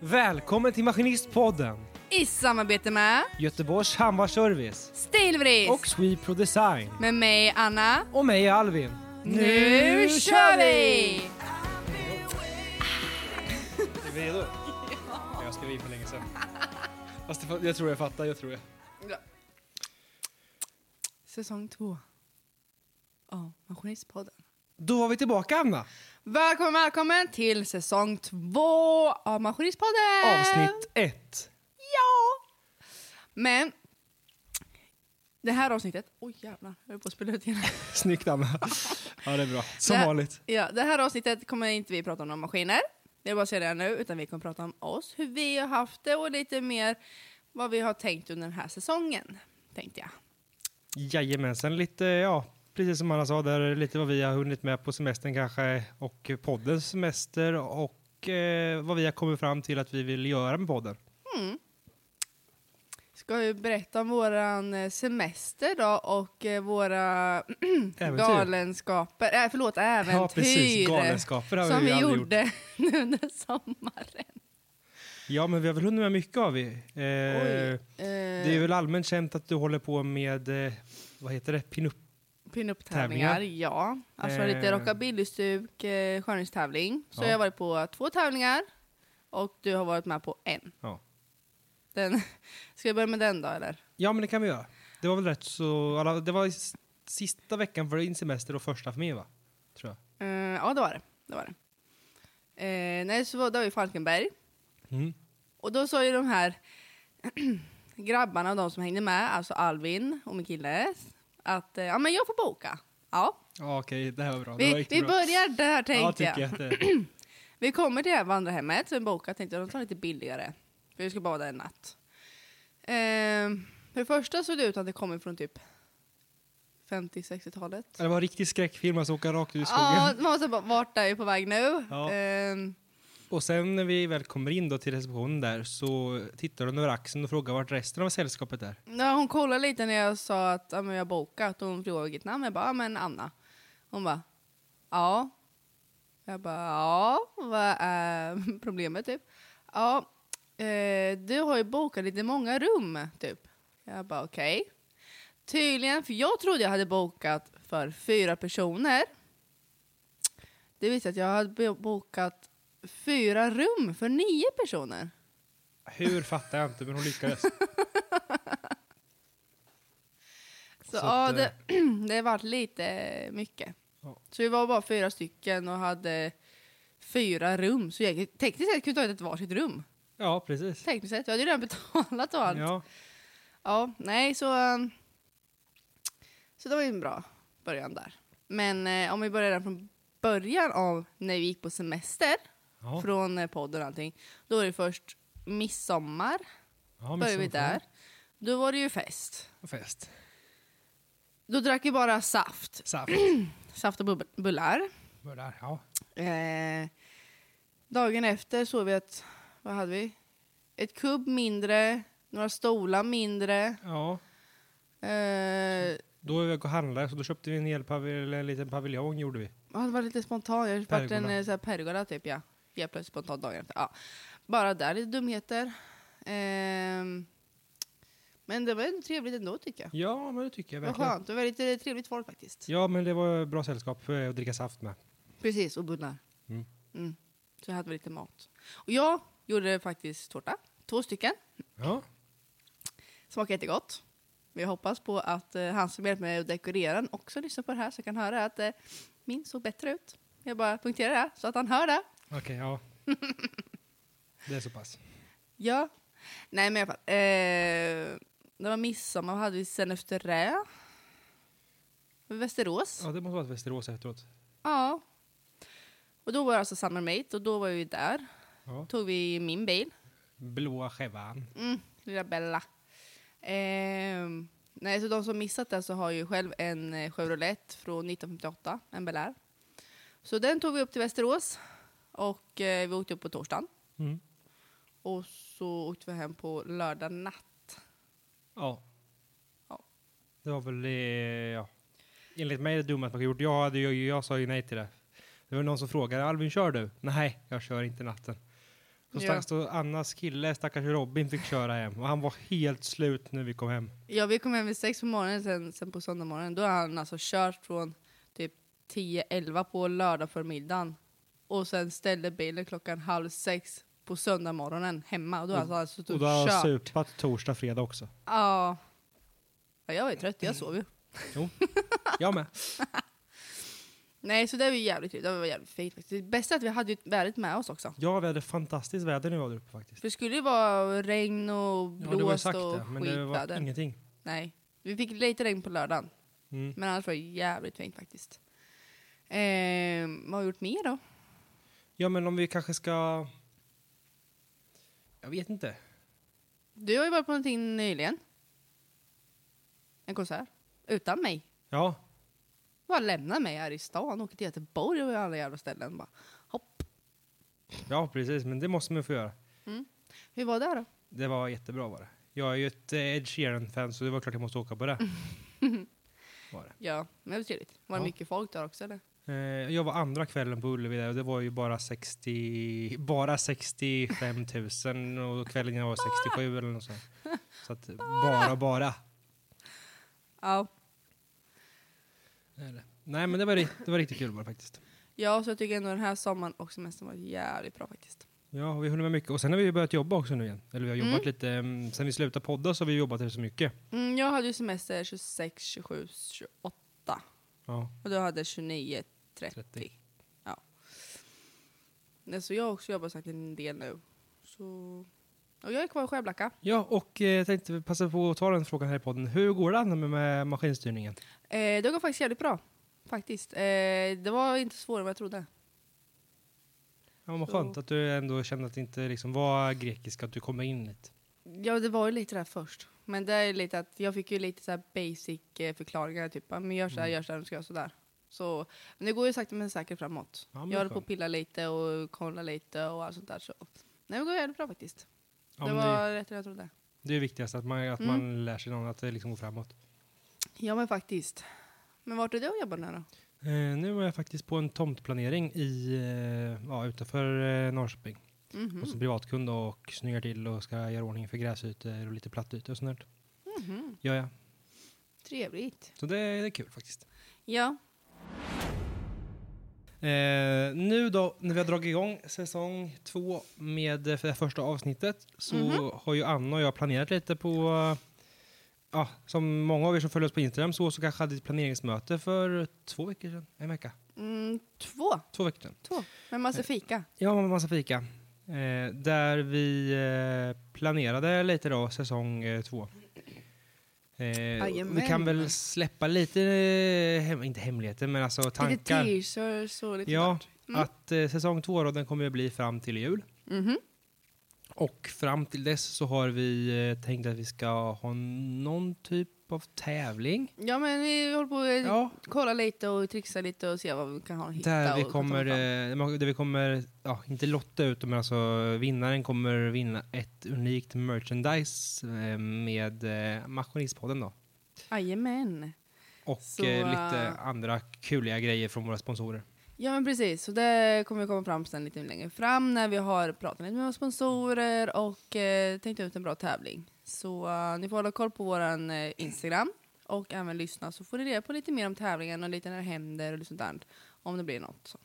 Välkommen till Maskinistpodden! I samarbete med Göteborgs Hammarservice Stilvris och Sweepro Design. med mig Anna. Och mig Alvin. Nu kör vi! Är vi redo? Jag skrev in för länge sedan. Fast det- jag tror jag fattar, jag tror jag. Säsong två. Ja, Maskinistpodden. Då var vi tillbaka Anna! Välkommen, välkommen till säsong två av Maskinistpodden! Avsnitt ett. Ja! Men det här avsnittet... Oj jävlar, jag höll på att spela ut igen. Snyggt Anna. Ja det är bra. Som Det- vanligt. Ja, det här avsnittet kommer inte vi prata om några maskiner. Det är bara att säga det nu, utan vi kommer prata om oss, hur vi har haft det och lite mer vad vi har tänkt under den här säsongen, tänkte jag. Jajamensan, lite ja, precis som Anna sa där, lite vad vi har hunnit med på semestern kanske och poddens semester och eh, vad vi har kommit fram till att vi vill göra med podden. Mm. Ska vi berätta om våran eh, semester då och eh, våra galenskaper, äh, förlåt, äventyr Ja precis, galenskaper har som vi vi gjort. gjorde nu under sommaren. Ja men vi har väl hunnit med mycket av vi. Eh, Oj. Det är väl allmänt känt att du håller på med, eh, vad heter det, pinup? Pinup-tävlingar, Tävlingar. ja. Alltså Eh. lite rockabillystuk, eh, skönhetstävling. Så Ja. jag har varit på två tävlingar och du har varit med på en. Ja. Den, ska vi börja med den då eller? Ja men det kan vi göra. Det var väl rätt så, alla, det var sista veckan för din semester och första för mig va? Tror jag. Eh, ja, det var det. det, var det. Eh, nej, så var, det var ju Falkenberg. Mm. Och då sa ju de här grabbarna, de som hängde med, alltså Alvin och min kille, att eh, ja, men jag får boka. Ja, Ja okej, det här var bra. vi, vi bra. börjar där Ja tänkte tycker jag. jag. Vi kommer till det här vandrarhemmet som vi bokat, tänkte jag de tar lite billigare. För vi ska där en natt. Eh, för det första såg det ut att det kommer från typ 50-60-talet. Det var en riktig skräckfilm, alltså åka rakt ut i skogen. Ja, man måste bara, vart är vi på väg nu? Ja. Ehm, och sen när vi väl kommer in då till receptionen där så tittar hon över axeln och frågar vart resten av sällskapet är. Ja, hon kollade lite när jag sa att ja, men jag har bokat och hon frågade vilket namn. Jag bara, ja men Anna. Hon bara, ja. Jag bara, ja, vad är problemet typ? Ja, eh, du har ju bokat lite många rum typ. Jag bara, okej. Tydligen, för jag trodde jag hade bokat för fyra personer. Det visade att jag hade bokat fyra rum för nio personer. Hur fattar jag inte, men hon lyckades. Så, Så ja, det, det varit lite mycket. Ja. Så vi var bara fyra stycken och hade fyra rum. Så jag, tekniskt sett kunde vi ta ett varsitt rum. Ja, precis. Tekniskt sett. Jag hade ju redan betalat och allt. Ja, Ja, nej så... um, Så det var ju en bra början där. Men eh, om vi börjar från början av när vi gick på semester, ja. från eh, podden och allting. Då var det först midsommar, ja började vi där. Då var det ju fest. Fest. Då drack vi bara saft. Saft. Saft och bub- bullar. Där, ja. Eh, dagen efter såg vi att, vad hade vi? Ett kubb mindre, några stolar mindre. Ja. Eh, Då var vi och handlade, så då köpte vi en, hel pavil- en liten paviljong gjorde vi. ja, det var lite spontant, jag köpte en Pergola. eh, så här pergola typ ja. Helt plötsligt spontant dagen efter. Ja. Bara där, lite dumheter. Ehm, men det var ändå trevligt ändå tycker jag. Ja, men det tycker jag Det var verkligen. skönt, det var lite trevligt folk faktiskt. Ja, men det var bra sällskap eh, att dricka saft med. Precis, och bullar. Mm. Mm. Så jag hade lite mat. Och jag gjorde faktiskt tårta, två stycken. Ja, Smakar jättegott. Vi hoppas på att eh, han som hjälper mig att dekorera den också lyssnar på det här så jag kan höra att eh, min såg bättre ut. Jag bara punkterar det så att han hör det. Okej, ja. Det är så pass. Ja. Nej men i alla fall. Eh, det var midsommar, vad hade vi sen efter det? Västerås. Ja, det måste vara Västerås efteråt. Ja. Och då var det alltså Summer Mate och då var vi där. Ja. Tog vi min bil. Blåa Chevan. Mm, lilla Bella. Ehm, nej, så de som missat det så har ju själv en eh, Chevrolet från 1958, en Bel Air. Så den tog vi upp till Västerås och eh, vi åkte upp på torsdagen. Mm. Och så åkte vi hem på lördag natt. Ja. Ja. Det var väl det, ja. Enligt mig det dummaste man kan gjort. Jag, hade, ju- jag sa ju nej till det. Det var någon som frågade, Alvin kör du? Nej, jag kör inte natten. Så Så Ja. Annas kille, stackars Robin, fick köra hem. Och han var helt slut när vi kom hem. Ja, vi kom hem vid sex på morgonen, sen, sen på söndag morgonen, då har han alltså kört från typ 10-11 på lördag förmiddagen och sen ställde bilen klockan halv sex på söndag morgonen hemma. Och då har han suttit Och och, då har kört. supat torsdag, fredag också. Ja. ja. Jag ju trött, jag sov ju. Jag med. Nej, så det var ju jävligt trevligt. Det var jävligt fint faktiskt. Det bästa är att vi hade ju vädret med oss också. Ja, vi hade fantastiskt väder när vi var där uppe faktiskt. För det skulle ju vara regn och Ja, blåst sagt och det, men det var skitväder. ingenting. Nej. Vi fick lite regn på lördagen, Mm. men annars var det jävligt fint faktiskt. Eh, vad har vi gjort mer då? Ja, men om vi kanske ska... Jag vet inte. Du har ju varit på någonting nyligen. En konsert. Utan mig. Ja, Bara lämna mig här i stan, åker till Göteborg och alla jävla ställen. Bara, hopp. ja precis, men det måste man få göra. Hur var det då? Det var jättebra var det. Jag är ju ett eh, Ed Sheeran-fan så det var klart jag måste åka på det. var det. Ja, men det var trevligt. Var det Ja. mycket folk där också eller? Eh, jag var andra kvällen på Ullevi där och det var ju bara 60, bara 65 000 och kvällen jag var 67 eller något sånt. Så att bara, bara. Ja. Nej men det var, det var riktigt kul det faktiskt. Ja, så jag tycker ändå den här sommaren och semestern var jävligt bra faktiskt. Ja, och vi hunnit med mycket. Och sen har vi börjat jobba också nu igen. Eller vi har jobbat Mm. lite, mm, sen vi slutade podda så har vi jobbat rätt så mycket. Mm, jag hade ju semester 26, 27, 28. Ja, Och du hade 29, 30. 30. Ja. Nej, Så jag har också jobbat sagt en del nu. Så... Och jag är kvar i Skärblacka. ja och eh, jag tänkte passa på att ta den frågan här i podden. Hur går det med, med maskinstyrningen? Eh, det går faktiskt jävligt bra. Faktiskt. Eh, det var inte svårare än vad jag trodde. Ja, vad skönt att du ändå kände att det inte liksom var grekiska, att du kommer in lite. Ja, det var ju lite där först. Men det är lite att jag fick ju lite så här basic eh, förklaringar. Typ, men gör så här, Mm. gör så här, ska så där. Så, men det går ju sakta men säkert framåt. Ja, men jag håller på att pilla lite och kolla lite och allt sånt där. Så. Nej, det går bra faktiskt. Ja, det var rätt än jag trodde. Det är viktigast att man, att Mm. man lär sig någon, att det liksom går framåt. Ja, men faktiskt. Men vart är du och jobbar nu då? Eh, nu är jag faktiskt på en tomtplanering i, eh, ja, utanför eh, Norrköping. Mhm. Och som privatkund och snyggar till och ska göra ordning för gräsytor och lite plattytor och sånt där. Mhm. Gör jag. Trevligt. Så det, är kul faktiskt. Ja. Eh, nu då, när vi har dragit igång säsong två med eh, det första avsnittet så Mhm. har ju Anna och jag planerat lite på, eh, ja, som många av er som följer oss på Instagram så, så kanske hade ett planeringsmöte för två veckor sedan, en vecka, Mm, två. två veckor sedan. Två. Men massa fika. Ja, med massa fika. Eh, där vi eh, planerade lite då, säsong eh, två. Eh, vi kan väl släppa lite, eh, hem, inte hemligheter, men alltså Lite tankar. teasers och lite Ja. Mm. att eh, säsong två då, den kommer att bli fram till jul. Mhm. Och fram till dess så har vi eh, tänkt att vi ska ha någon typ av tävling. Ja, men vi håller på att Ja, kolla lite och trixa lite och se vad vi kan ha hitta. där vi kommer, eh, där vi kommer, ja, inte lotta ut men alltså vinnaren kommer vinna ett unikt merchandise eh, med eh, Maskinistpodden då. Jajamän. Och Så, lite andra kuliga grejer från våra sponsorer. Ja men precis, så det kommer vi komma fram sen lite längre fram när vi har pratat lite med våra sponsorer och eh, tänkt ut en bra tävling. Så eh, ni får hålla koll på vår eh, Instagram och även lyssna så får ni reda på lite mer om tävlingen och lite när det händer och lite sånt där. Om det blir något. Så.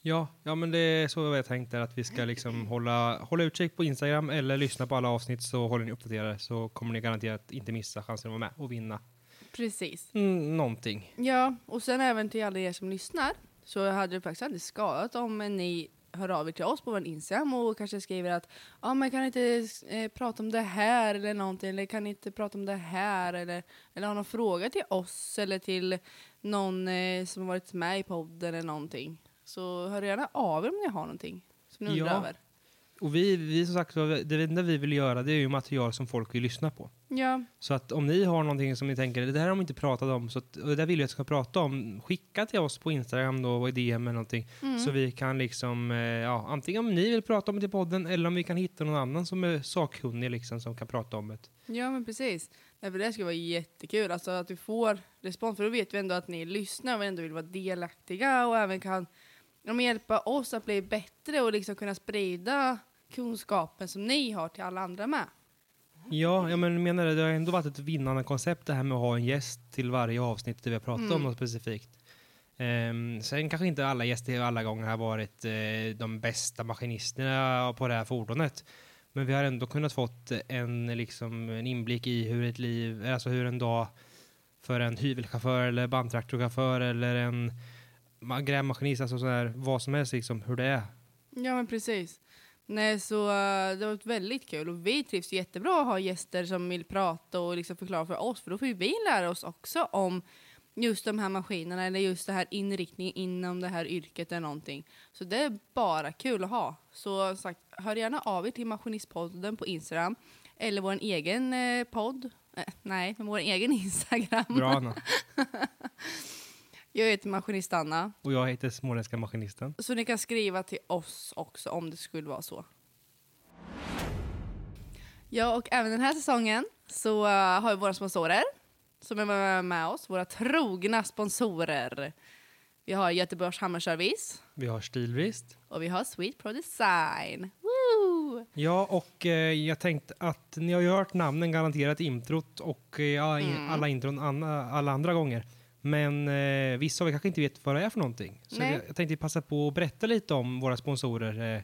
Ja, ja men det är så jag tänkt där att vi ska liksom hålla, hålla utkik på Instagram eller lyssna på alla avsnitt så håller ni uppdaterade så kommer ni garanterat inte missa chansen att vara med och vinna Precis. mm, någonting. Ja, och sen även till alla er som lyssnar så hade det faktiskt aldrig skadat om ni hör av er till oss på vår Instagram och kanske skriver att ja men kan inte eh, prata om det här eller någonting eller kan inte prata om det här eller, eller ha någon fråga till oss eller till någon eh, som har varit med i podden eller någonting. Så hör gärna av er om ni har någonting som ni undrar Ja. över. Och vi, vi som sagt, det enda vi vill göra det är ju material som folk vill lyssna på. Ja, Så att om ni har någonting som ni tänker, det här har de inte pratat om, så att, och det där vill jag att jag ska prata om, skicka till oss på Instagram då, och DM eller någonting. mm. Så vi kan liksom, eh, ja, antingen om ni vill prata om det i podden, eller om vi kan hitta någon annan som är sakkunnig liksom, som kan prata om det. Ja men precis. Därför det skulle vara jättekul alltså att vi får respons för då vet vi ändå att ni lyssnar och ändå vill vara delaktiga och även kan men hjälpa oss att bli bättre och liksom kunna sprida kunskapen som ni har till alla andra med. Ja, jag men, menar det, det har ändå varit ett vinnande koncept det här med att ha en gäst till varje avsnitt där vi har pratat Mm. om något specifikt. Um, sen kanske inte alla gäster alla gånger har varit eh, de bästa maskinisterna på det här fordonet. Men vi har ändå kunnat fått en, liksom, en inblick i hur ett liv, alltså hur en dag för en hyvelchaufför eller bandtraktorchaufför eller en grävmaskinist, alltså så här, vad som helst, liksom, hur det är. Ja men precis. Nej, så eh, det varit väldigt kul och vi trivs jättebra att ha gäster som vill prata och liksom förklara för oss för då får ju vi lära oss också om just de här maskinerna eller just det här inriktningen inom det här yrket eller någonting. Så det är bara kul att ha. Så sagt, hör gärna av er till Maskinistpodden på Instagram eller vår egen eh, podd. Eh, nej, vår egen Instagram. Bra. Jag heter Maskinist Anna. Och jag heter Småländska Maskinisten. Så ni kan skriva till oss också om det skulle vara så. Ja, och även den här säsongen så eh, har vi våra sponsorer som är med, oss. Våra trogna sponsorer. Vi har Göteborgs Hammarservice Vi har Stilbrist. och vi har Sweet Pro Design. Woo! Ja, och eh, jag tänkte att ni har ju hört namnen garanterat introt och eh, Mm. alla intron anna, alla andra gånger. Men eh, vissa av er kanske inte vet vad det är för någonting. Så jag, jag tänkte passa på att berätta lite om våra sponsorer. Eh,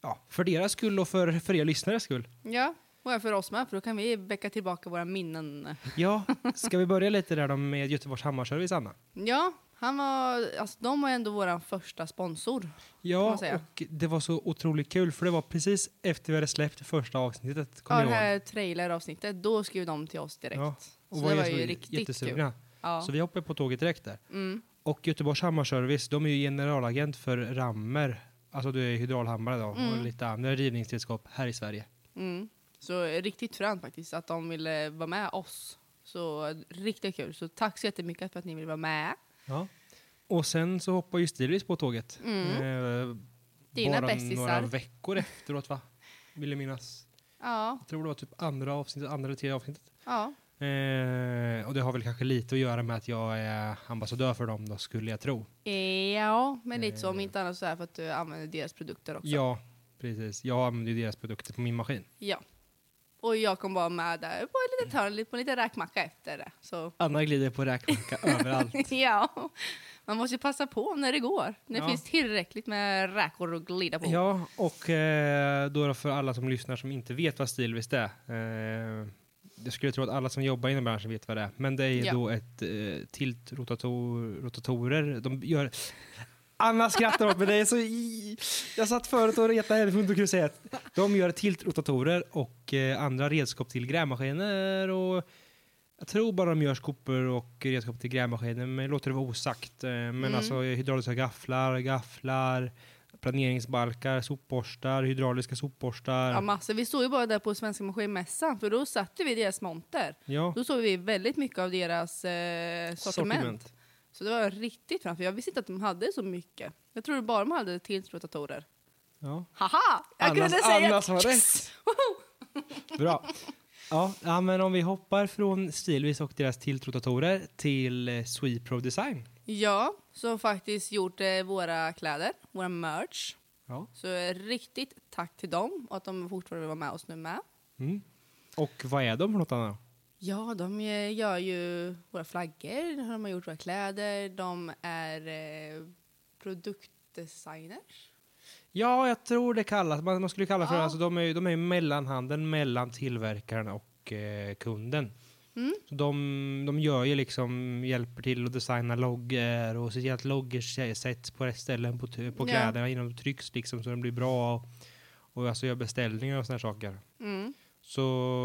ja, för deras skull och för, för er lyssnares skull. Ja, och för oss med, för då kan vi väcka tillbaka våra minnen. Ja, ska vi börja lite där med Göteborgs Hammarservice, Anna? Ja, han var, alltså, de var ändå vår första sponsor. Ja, och det var så otroligt kul för det var precis efter vi hade släppt första avsnittet. Ja, det här traileravsnittet, då skrev de till oss direkt. Ja, Och så var det var ju riktigt kul. Ja. Så vi hoppade på tåget direkt där. Mm. Och Göteborgs Hammarservice, de är ju generalagent för rammer, alltså det är hydraulhammare då, Mm. och lite andra rivningsredskap här i Sverige. Mm. Så riktigt fränt faktiskt att de ville vara med oss. Så riktigt kul. Så tack så jättemycket för att ni vill vara med. Ja. Och sen så hoppar ju Stilis på tåget. Mm. Eh, Dina bara bästisar. några veckor efteråt va? Vill jag minnas. Ja, Jag tror det var typ andra avsnittet, andra eller tredje avsnittet. ja. Eh, och det har väl kanske lite att göra med att jag är ambassadör för dem då, skulle jag tro. Ja, men lite så om Eh. inte annat så här för att du använder deras produkter också. Ja, precis. Jag använder ju deras produkter på min maskin. Ja. Och jag kom bara med där på ett litet hörn, lite- på en liten räkmacka efter det. Så Anna glider på räkmacka överallt. ja, man måste ju passa på när det går. När det Ja. finns tillräckligt med räkor att glida på. Ja, och eh, då för alla som lyssnar som inte vet vad Stilvist är. Eh, jag skulle tro att alla som jobbar inom branschen vet vad det är. Men det är Ja. då ett eh, tiltrotatorer. De gör... Anna skrattar åt mig, det är så... i- Jag satt förut och retade henne för hon kunde säga att de gör tiltrotatorer och eh, andra redskap till grävmaskiner och jag tror bara de gör skopor och redskap till grävmaskiner, men låter det vara osagt. Eh, Men Mm. alltså hydrauliska gafflar, gafflar, planeringsbalkar, sopborstar, hydrauliska sopborstar. Ja, massor. Vi stod ju bara där på Svenska Maskinmässan, för då satte vi deras monter. Ja, Då såg vi väldigt mycket av deras eh, sortiment. Så det var riktigt framför. Jag visste inte att de hade så mycket. Jag trodde bara de hade tiltrotatorer. Ja. Haha! Jag Annas- kunde säga Annas har yes! Bra. Ja, ja, men om vi hoppar från Stilvis och deras tiltrotatorer till eh, Sweet Pro Design. Ja, som faktiskt gjort eh, våra kläder, våra merch. Ja. Så eh, riktigt tack till dem och att de fortfarande vill vara med oss nu med. Mm. Och vad är de för något annat? Ja, de eh, gör ju våra flaggor, de har gjort våra kläder, de är eh, produktdesigners. Ja, jag tror det kallas, man, man skulle kalla för Ja. alltså, de är ju de är ju mellanhanden mellan tillverkaren och eh, kunden. Mm. Så de, de gör ju liksom, hjälper till att designa loggor och se till att loggor sä- sätts på rätt ställen på, på kläderna innan de trycks liksom så de blir bra och, och alltså gör beställningar och sådana saker. Mm. Så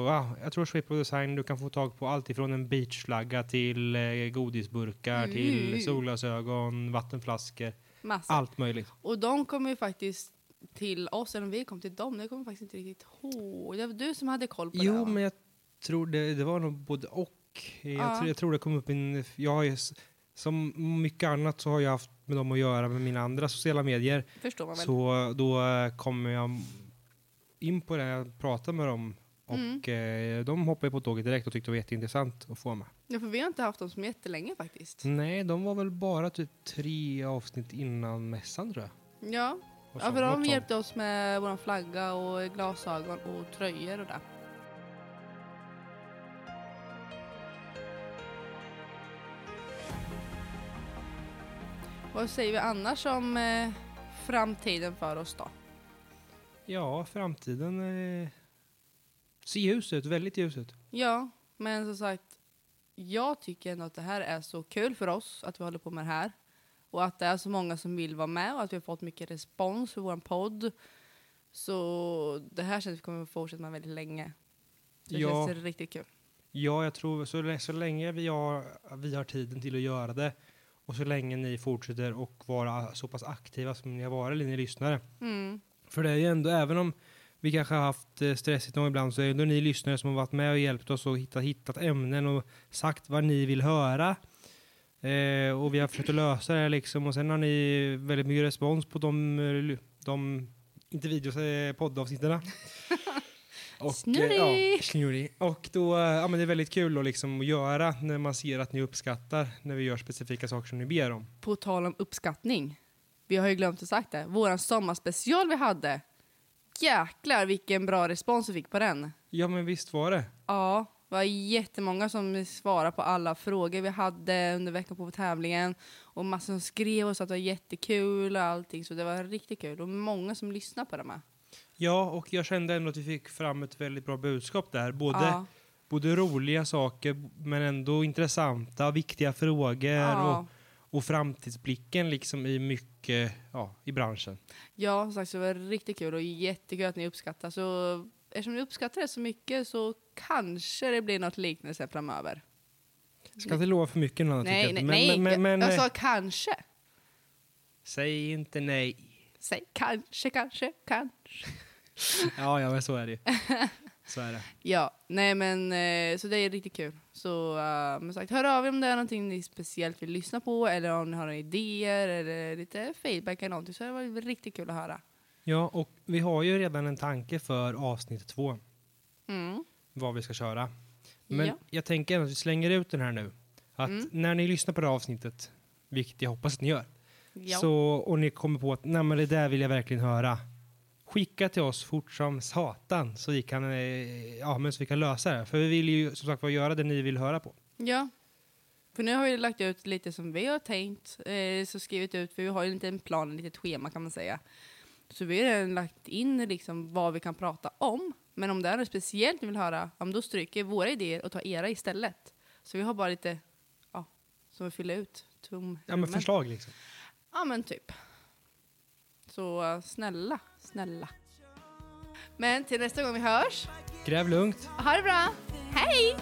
ja, jag tror Sweet Pro Design, du kan få tag på allt ifrån en beachflagga till eh, godisburkar, Mm. till solglasögon, vattenflaskor, Massa. allt möjligt. Och de kom ju faktiskt till oss, eller om vi kom till dem, det kommer jag faktiskt inte riktigt ihåg. Det var du som hade koll på det Jo, men jag tror det, det var nog både och. Jag, Ja. tror, jag tror det kom upp en... Jag har ju, som mycket annat så har jag haft med dem att göra med mina andra sociala medier. Förstår man väl. Så då eh, kommer jag in på det, jag pratar med dem och Mm. eh, de hoppade på tåget direkt och tyckte det var jätteintressant att få med. Ja, för vi har inte haft dem som jättelänge faktiskt. Nej, de var väl bara typ tre avsnitt innan mässan tror jag. Ja, Och Ja, så- för de hjälpte oss med vår flagga och glasögon och tröjor och det. Vad säger vi annars om eh, framtiden för oss då? Ja, framtiden eh, ser ljus ut, väldigt ljus ut. Ja, men som sagt, jag tycker ändå att det här är så kul för oss att vi håller på med det här. Och att det är så många som vill vara med och att vi har fått mycket respons för vår podd. Så det här känns vi kommer att fortsätta med väldigt länge. Det Ja. känns riktigt kul. Ja, jag tror så, så länge vi har, vi har tiden till att göra det och så länge ni fortsätter och vara så pass aktiva som ni har varit, eller ni lyssnare. Mm. För det är ju ändå, även om vi kanske har haft eh, stressigt någon ibland, så är det ändå ni lyssnare som har varit med och hjälpt oss och hittat, hittat ämnen och sagt vad ni vill höra. Eh, och vi har försökt att lösa det här liksom. Och sen har ni väldigt mycket respons på de, eh, de inte videos, eh, poddavsnitten. Och, Snurrig! ja, snurrig. Och då, eh, ja men det är väldigt kul att liksom att göra när man ser att ni uppskattar när vi gör specifika saker som ni ber om. På tal om uppskattning. Vi har ju glömt att sagt det. Våran sommarspecial vi hade. Jäklar vilken bra respons vi fick på den. Ja men visst var det. Ja, det var jättemånga som svarade på alla frågor vi hade under veckan på tävlingen. Och massor som skrev och sa att det var jättekul och allting. Så det var riktigt kul. Och många som lyssnade på det med. Ja, och jag kände ändå att vi fick fram ett väldigt bra budskap där. Både, Ja, både roliga saker, men ändå intressanta, viktiga frågor ja. och, och framtidsblicken liksom i mycket, ja, i branschen. ja, som sagt så det var riktigt kul och jättekul att ni uppskattar. Så eftersom ni uppskattar det så mycket så kanske det blir något liknande framöver. Ska inte lova för mycket tycker Nej, jag nej, inte. nej. men, men, men, jag eh, sa kanske. säg inte nej. Säg kanske, kanske, kanske. Ja, ja, men så är det ju. Så är det. Ja, nej men så så det är riktigt kul. Så uh, men sagt, hör av er om det är någonting ni speciellt vill lyssna på eller om ni har några idéer eller lite feedback eller någonting så det var riktigt kul att höra. Ja, och vi har ju redan en tanke för avsnitt två, Mm. vad vi ska köra. Men Ja. jag tänker att vi slänger ut den här nu. Att Mm. när ni lyssnar på det här avsnittet, vilket jag hoppas att ni gör, Ja. Så, och ni kommer på att Nej, men det där vill jag verkligen höra. Skicka till oss fort som satan så vi kan, eh, ja, men så vi kan lösa det. För vi vill ju som sagt göra det ni vill höra på. ja. För nu har vi lagt ut lite som vi har tänkt, eh, så skrivit ut, för vi har ju inte en plan, ett litet schema kan man säga. Så vi har redan lagt in liksom vad vi kan prata om. Men om det är något speciellt ni vill höra, ja, då stryker vi våra idéer och tar era istället. Så vi har bara lite, ja, som vi fyller ut. Tom Ja, men förslag liksom. Ja men typ. Så snälla, snälla. Men till nästa gång vi hörs, Gräv lugnt. ha det bra! Hej!